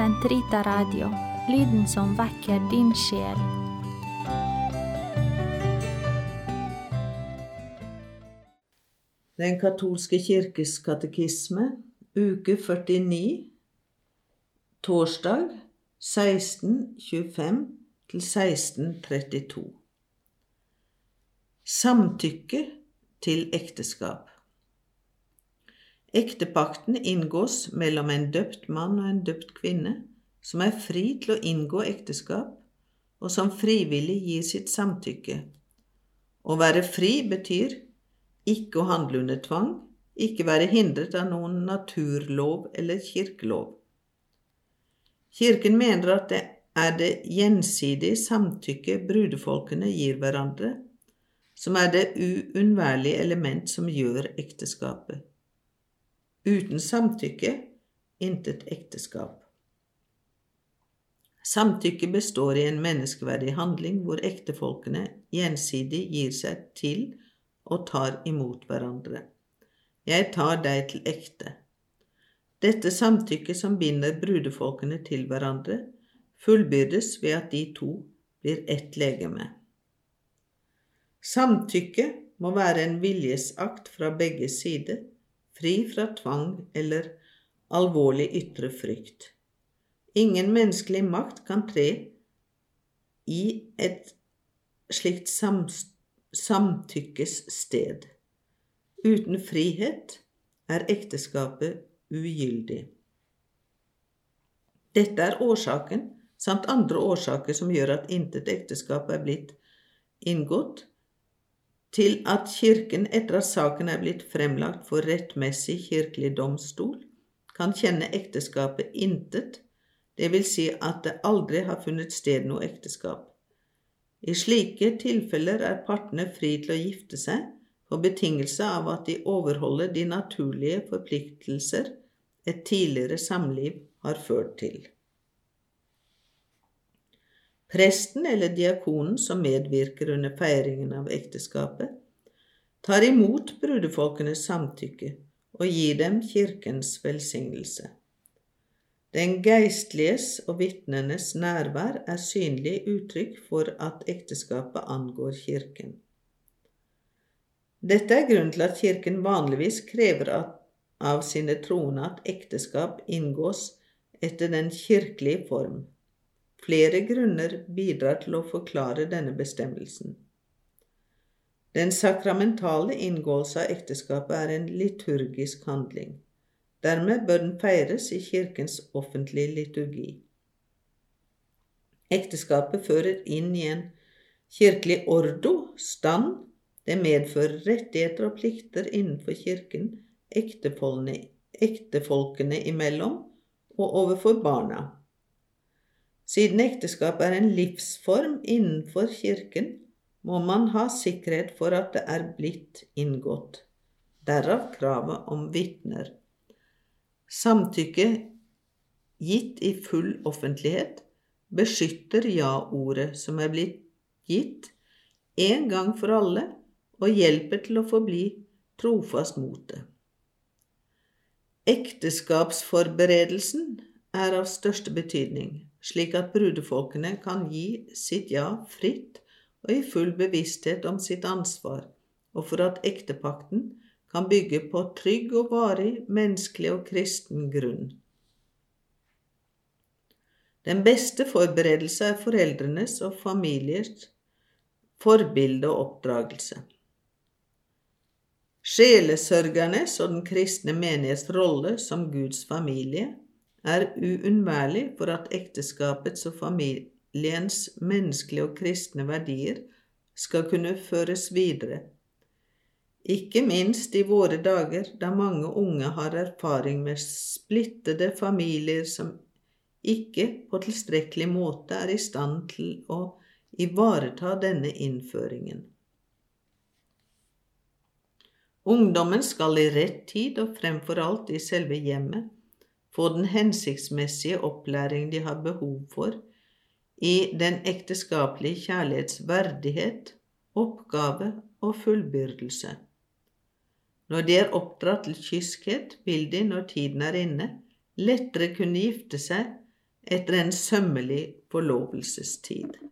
Sentrita Radio, lyden som vekker din sjel. Den katolske kirkes katekisme, uke 49, torsdag 1625 til 1632. Samtykke til ekteskap. Ektepakten inngås mellom en døpt mann og en døpt kvinne, som er fri til å inngå ekteskap, og som frivillig gir sitt samtykke. Å være fri betyr ikke å handle under tvang, ikke være hindret av noen naturlov eller kirkelov. Kirken mener at det er det gjensidige samtykket brudefolkene gir hverandre, som er det uunnværlige element som gjør ekteskapet. Uten samtykke intet ekteskap. Samtykke består i en menneskeverdig handling hvor ektefolkene gjensidig gir seg til og tar imot hverandre. Jeg tar deg til ekte. Dette samtykket som binder brudefolkene til hverandre, fullbyrdes ved at de to blir ett legeme. Samtykke må være en viljesakt fra begge sider, fri fra tvang eller alvorlig ytre frykt. Ingen menneskelig makt kan tre i et slikt sam samtykkes sted. Uten frihet er ekteskapet ugyldig. Dette er årsaken, samt andre årsaker som gjør at intet ekteskap er blitt inngått, til at Kirken, etter at saken er blitt fremlagt for rettmessig kirkelig domstol, kan kjenne ekteskapet intet, det vil si at det aldri har funnet sted noe ekteskap. I slike tilfeller er partene fri til å gifte seg på betingelse av at de overholder de naturlige forpliktelser et tidligere samliv har ført til. Presten eller diakonen som medvirker under feiringen av ekteskapet, tar imot brudefolkenes samtykke og gir dem kirkens velsignelse. Den geistliges og vitnenes nærvær er synlig uttrykk for at ekteskapet angår kirken. Dette er grunnen til at kirken vanligvis krever av sine troende at ekteskap inngås etter den kirkelige form. Flere grunner bidrar til å forklare denne bestemmelsen. Den sakramentale inngåelse av ekteskapet er en liturgisk handling. Dermed bør den feires i Kirkens offentlige liturgi. Ekteskapet fører inn i en kirkelig ordo, stand. Det medfører rettigheter og plikter innenfor Kirken ektefolkene imellom og overfor barna. Siden ekteskap er en livsform innenfor Kirken, må man ha sikkerhet for at det er blitt inngått. Derav kravet om vitner. Samtykke gitt i full offentlighet beskytter ja-ordet som er blitt gitt en gang for alle, og hjelper til å forbli trofast mot det. Ekteskapsforberedelsen er av største betydning slik at brudefolkene kan gi sitt ja fritt og i full bevissthet om sitt ansvar, og for at ektepakten kan bygge på trygg og varig menneskelig og kristen grunn. Den beste forberedelse er foreldrenes og familiers forbilde og oppdragelse. Sjelesørgernes og den kristne menighets rolle som Guds familie er uunnværlig for at ekteskapets og familiens menneskelige og kristne verdier skal kunne føres videre. Ikke minst i våre dager, da mange unge har erfaring med splittede familier som ikke på tilstrekkelig måte er i stand til å ivareta denne innføringen. Ungdommen skal i rett tid og fremfor alt i selve hjemmet få den hensiktsmessige opplæring de har behov for i den ekteskapelige kjærlighets verdighet, oppgave og fullbyrdelse. Når de er oppdratt til kyskhet, vil de, når tiden er inne, lettere kunne gifte seg etter en sømmelig forlovelsestid.